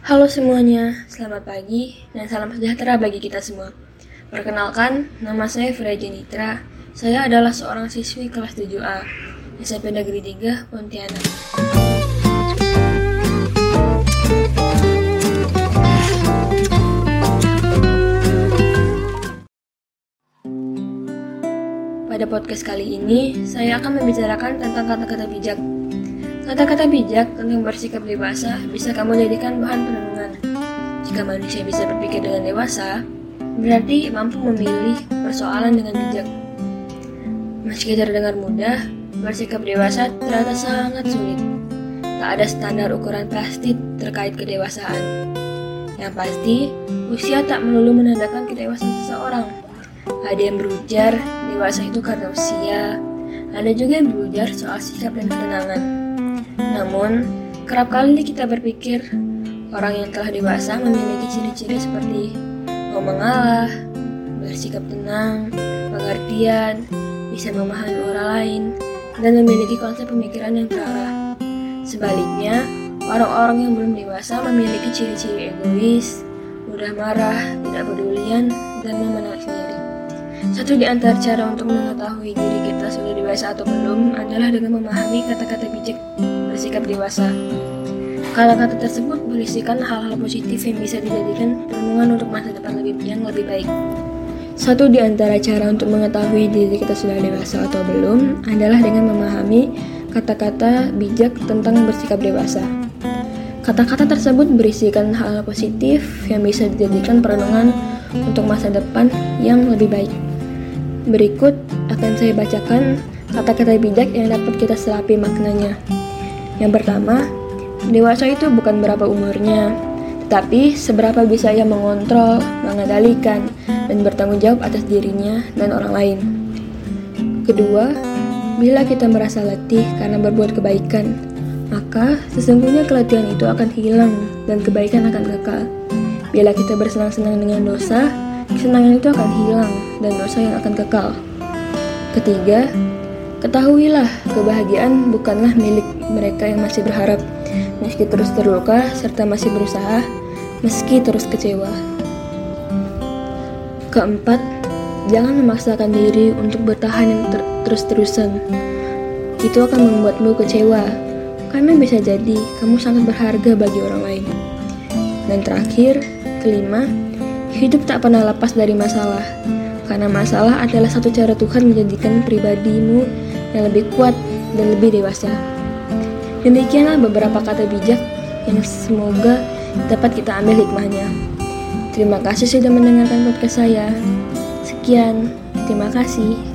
Halo semuanya, selamat pagi dan salam sejahtera bagi kita semua. Perkenalkan, nama saya Freya Jenitra. Saya adalah seorang siswi kelas 7A, SMP Negeri 3, Pontianak. Pada podcast kali ini, saya akan membicarakan tentang kata-kata bijak. Kata-kata bijak tentang bersikap dewasa bisa kamu jadikan bahan perenungan. Jika manusia bisa berpikir dengan dewasa, berarti mampu memilih persoalan dengan bijak. Meski terdengar mudah, bersikap dewasa ternyata sangat sulit. Tak ada standar ukuran pasti terkait kedewasaan. Yang pasti, usia tak melulu menandakan kedewasaan seseorang. Ada yang berujar, dewasa itu karena usia. Ada juga yang berujar soal sikap dan ketenangan. Namun, kerap kali kita berpikir orang yang telah dewasa memiliki ciri-ciri seperti mau mengalah, bersikap tenang, pengertian, bisa memahami orang lain, dan memiliki konsep pemikiran yang terarah. Sebaliknya, orang-orang yang belum dewasa memiliki ciri-ciri egois, mudah marah, tidak pedulian, dan memenang sendiri. Satu di antara cara untuk mengetahui diri kita sudah dewasa atau belum adalah dengan memahami kata-kata bijak bersikap dewasa. Kata-kata tersebut berisikan hal-hal positif yang bisa dijadikan renungan untuk masa depan lebih yang lebih baik. Satu di antara cara untuk mengetahui diri kita sudah dewasa atau belum adalah dengan memahami kata-kata bijak tentang bersikap dewasa. Kata-kata tersebut berisikan hal, positif yang bisa dijadikan perenungan untuk masa depan yang lebih baik. Berikut akan saya bacakan kata-kata bijak yang dapat kita selapi maknanya. Yang pertama, dewasa itu bukan berapa umurnya, tetapi seberapa bisa ia mengontrol, mengendalikan, dan bertanggung jawab atas dirinya dan orang lain. Kedua, bila kita merasa letih karena berbuat kebaikan, maka sesungguhnya keletihan itu akan hilang dan kebaikan akan kekal. Bila kita bersenang-senang dengan dosa, kesenangan itu akan hilang dan dosa yang akan kekal. Ketiga, Ketahuilah, kebahagiaan bukanlah milik mereka yang masih berharap, meski terus terluka serta masih berusaha, meski terus kecewa. Keempat, jangan memaksakan diri untuk bertahan yang ter terus-terusan. Itu akan membuatmu kecewa, karena bisa jadi kamu sangat berharga bagi orang lain. Dan terakhir, kelima, hidup tak pernah lepas dari masalah, karena masalah adalah satu cara Tuhan menjadikan pribadimu yang lebih kuat dan lebih dewasa. Demikianlah beberapa kata bijak yang semoga dapat kita ambil hikmahnya. Terima kasih sudah mendengarkan podcast saya. Sekian, terima kasih.